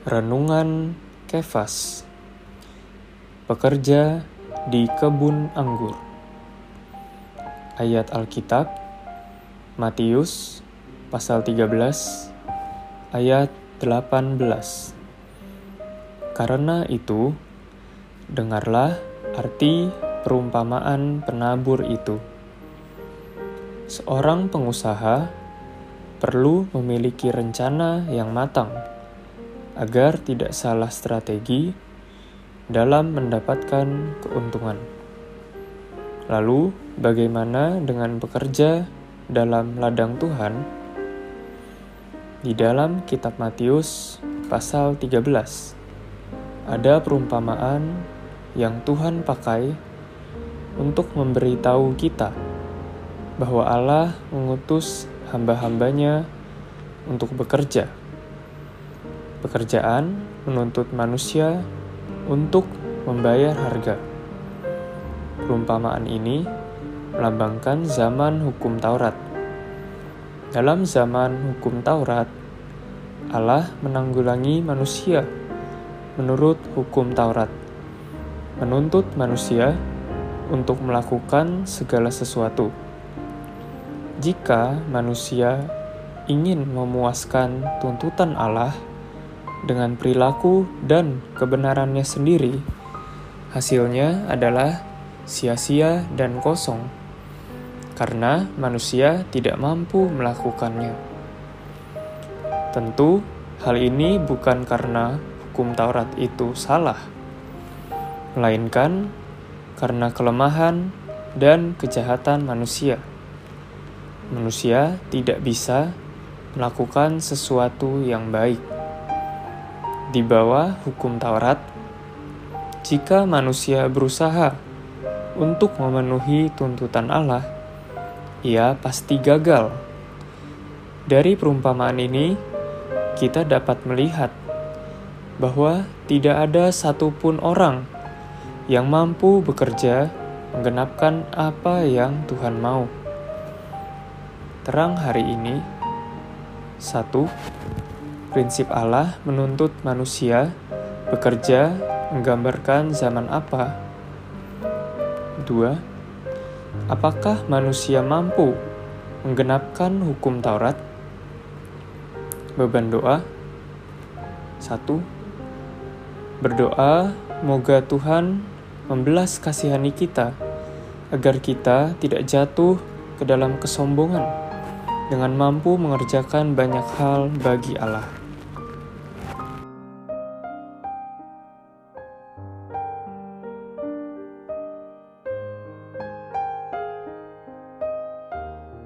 Renungan Kefas. Pekerja di kebun anggur. Ayat Alkitab Matius pasal 13 ayat 18 Karena itu dengarlah arti perumpamaan penabur itu. Seorang pengusaha perlu memiliki rencana yang matang agar tidak salah strategi dalam mendapatkan keuntungan. Lalu, bagaimana dengan bekerja dalam ladang Tuhan? Di dalam kitab Matius pasal 13 ada perumpamaan yang Tuhan pakai untuk memberitahu kita bahwa Allah mengutus hamba-hambanya untuk bekerja Pekerjaan menuntut manusia untuk membayar harga. Perumpamaan ini melambangkan zaman hukum Taurat. Dalam zaman hukum Taurat, Allah menanggulangi manusia menurut hukum Taurat, menuntut manusia untuk melakukan segala sesuatu. Jika manusia ingin memuaskan tuntutan Allah, dengan perilaku dan kebenarannya sendiri, hasilnya adalah sia-sia dan kosong karena manusia tidak mampu melakukannya. Tentu, hal ini bukan karena hukum Taurat itu salah, melainkan karena kelemahan dan kejahatan manusia. Manusia tidak bisa melakukan sesuatu yang baik di bawah hukum Taurat, jika manusia berusaha untuk memenuhi tuntutan Allah, ia pasti gagal. Dari perumpamaan ini, kita dapat melihat bahwa tidak ada satupun orang yang mampu bekerja menggenapkan apa yang Tuhan mau. Terang hari ini, satu, prinsip Allah menuntut manusia bekerja menggambarkan zaman apa? Dua, apakah manusia mampu menggenapkan hukum Taurat? Beban doa satu, berdoa moga Tuhan membelas kasihani kita agar kita tidak jatuh ke dalam kesombongan dengan mampu mengerjakan banyak hal bagi Allah.